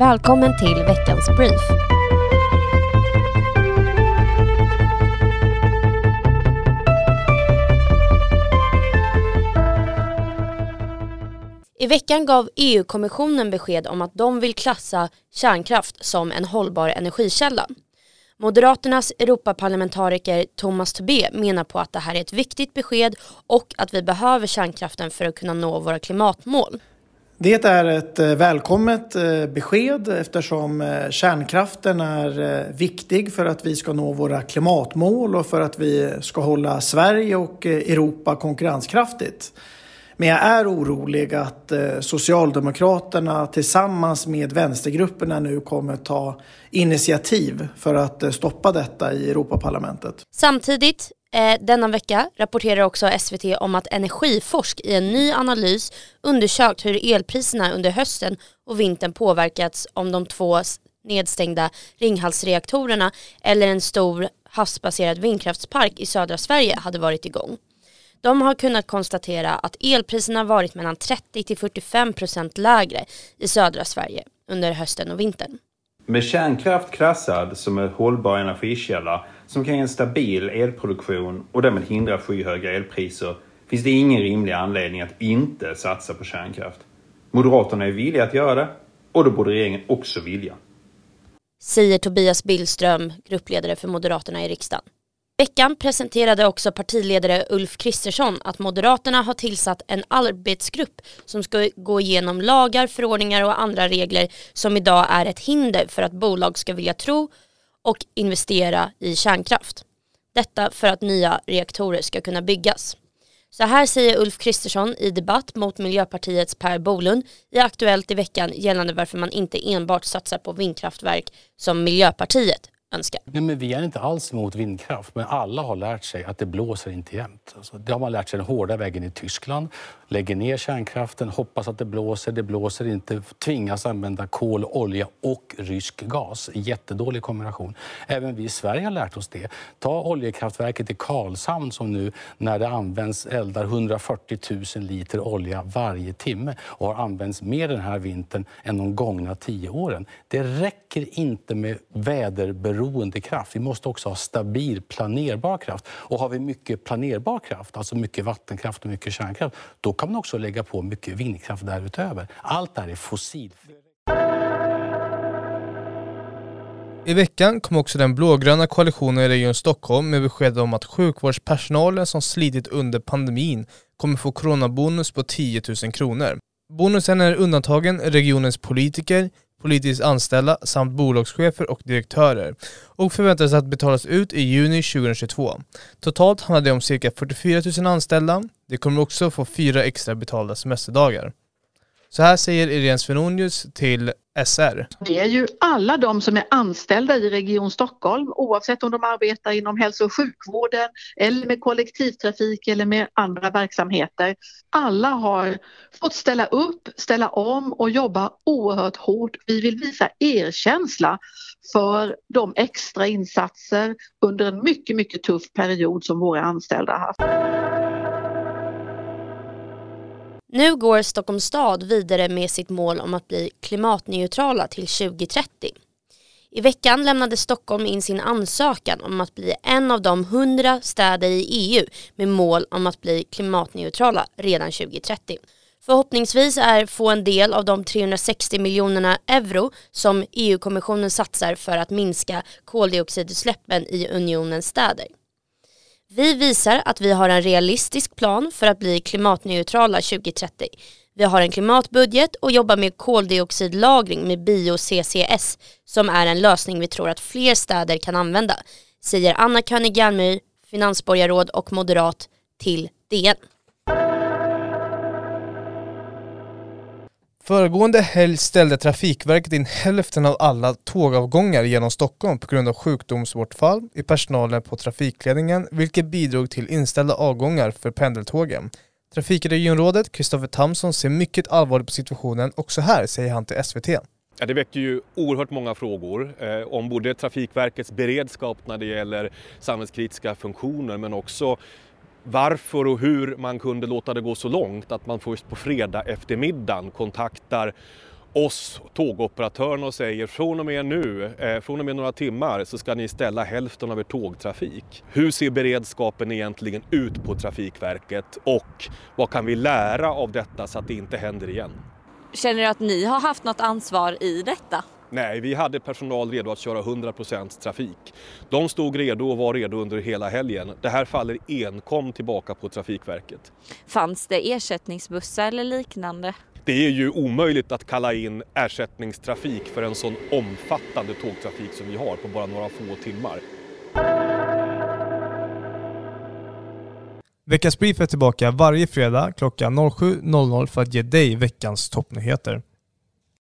Välkommen till veckans brief. I veckan gav EU-kommissionen besked om att de vill klassa kärnkraft som en hållbar energikälla. Moderaternas Europaparlamentariker Thomas Tobé menar på att det här är ett viktigt besked och att vi behöver kärnkraften för att kunna nå våra klimatmål. Det är ett eh, välkommet eh, besked eftersom eh, kärnkraften är viktig för att vi ska nå våra klimatmål och för att vi ska hålla Sverige och Europa konkurrenskraftigt. Men jag är orolig att Socialdemokraterna tillsammans med vänstergrupperna nu kommer ta initiativ för att stoppa detta i Europaparlamentet. Samtidigt Eh, denna vecka rapporterar också SVT om att Energiforsk i en ny analys undersökt hur elpriserna under hösten och vintern påverkats om de två nedstängda Ringhalsreaktorerna eller en stor havsbaserad vindkraftspark i södra Sverige hade varit igång. De har kunnat konstatera att elpriserna varit mellan 30 till 45 procent lägre i södra Sverige under hösten och vintern. Med kärnkraft krassad som en hållbar energikälla som kan ge en stabil elproduktion och därmed hindra skyhöga elpriser finns det ingen rimlig anledning att inte satsa på kärnkraft. Moderaterna är villiga att göra det och då borde regeringen också vilja. Säger Tobias Billström, gruppledare för Moderaterna i riksdagen. Veckan presenterade också partiledare Ulf Kristersson att Moderaterna har tillsatt en arbetsgrupp som ska gå igenom lagar, förordningar och andra regler som idag är ett hinder för att bolag ska vilja tro och investera i kärnkraft. Detta för att nya reaktorer ska kunna byggas. Så här säger Ulf Kristersson i debatt mot Miljöpartiets Per Bolund i Aktuellt i veckan gällande varför man inte enbart satsar på vindkraftverk som Miljöpartiet önskar. Nej, men vi är inte alls emot vindkraft, men alla har lärt sig att det blåser inte jämt. Alltså, det har man lärt sig den hårda vägen i Tyskland. Lägger ner kärnkraften, hoppas att det blåser, det blåser inte, tvingas använda kol, olja och rysk gas. Jättedålig kombination. Även vi i Sverige har lärt oss det. Ta oljekraftverket i Karlshamn som nu när det används eldar 140 000 liter olja varje timme och har använts mer den här vintern än de gångna tio åren. Det räcker inte med väderberoende beroende kraft. Vi måste också ha stabil planerbar kraft. Och har vi mycket planerbar kraft, alltså mycket vattenkraft och mycket kärnkraft, då kan man också lägga på mycket vindkraft därutöver. Allt det här är fossilfritt. I veckan kom också den blågröna koalitionen i Region Stockholm med besked om att sjukvårdspersonalen som slitit under pandemin kommer få coronabonus på 10 000 kronor. Bonusen är undantagen regionens politiker, politiskt anställda samt bolagschefer och direktörer och förväntades att betalas ut i juni 2022. Totalt handlar det om cirka 44 000 anställda. De kommer också få fyra extra betalda semesterdagar. Så här säger Irene Svenonius till SR. Det är ju alla de som är anställda i Region Stockholm oavsett om de arbetar inom hälso och sjukvården eller med kollektivtrafik eller med andra verksamheter. Alla har fått ställa upp, ställa om och jobba oerhört hårt. Vi vill visa erkänsla för de extra insatser under en mycket, mycket tuff period som våra anställda har haft. Nu går Stockholms stad vidare med sitt mål om att bli klimatneutrala till 2030. I veckan lämnade Stockholm in sin ansökan om att bli en av de 100 städer i EU med mål om att bli klimatneutrala redan 2030. Förhoppningsvis är få en del av de 360 miljonerna euro som EU-kommissionen satsar för att minska koldioxidutsläppen i unionens städer. Vi visar att vi har en realistisk plan för att bli klimatneutrala 2030. Vi har en klimatbudget och jobbar med koldioxidlagring med bio-CCS som är en lösning vi tror att fler städer kan använda, säger Anna König Järnmyr, finansborgarråd och moderat till DN. Föregående helg ställde Trafikverket in hälften av alla tågavgångar genom Stockholm på grund av sjukdomsbortfall i personalen på trafikledningen vilket bidrog till inställda avgångar för pendeltågen. Trafikregionrådet Kristoffer Tamsson ser mycket allvarligt på situationen och så här säger han till SVT. Ja, det väcker ju oerhört många frågor eh, om både Trafikverkets beredskap när det gäller samhällskritiska funktioner men också varför och hur man kunde låta det gå så långt att man först på fredag eftermiddagen kontaktar oss, tågoperatörerna, och säger från och med nu, eh, från och med några timmar så ska ni ställa hälften av er tågtrafik. Hur ser beredskapen egentligen ut på Trafikverket och vad kan vi lära av detta så att det inte händer igen? Känner du att ni har haft något ansvar i detta? Nej, vi hade personal redo att köra 100% trafik. De stod redo och var redo under hela helgen. Det här faller enkom tillbaka på Trafikverket. Fanns det ersättningsbussar eller liknande? Det är ju omöjligt att kalla in ersättningstrafik för en sån omfattande tågtrafik som vi har på bara några få timmar. Veckans Brief är tillbaka varje fredag klockan 07.00 för att ge dig veckans toppnyheter.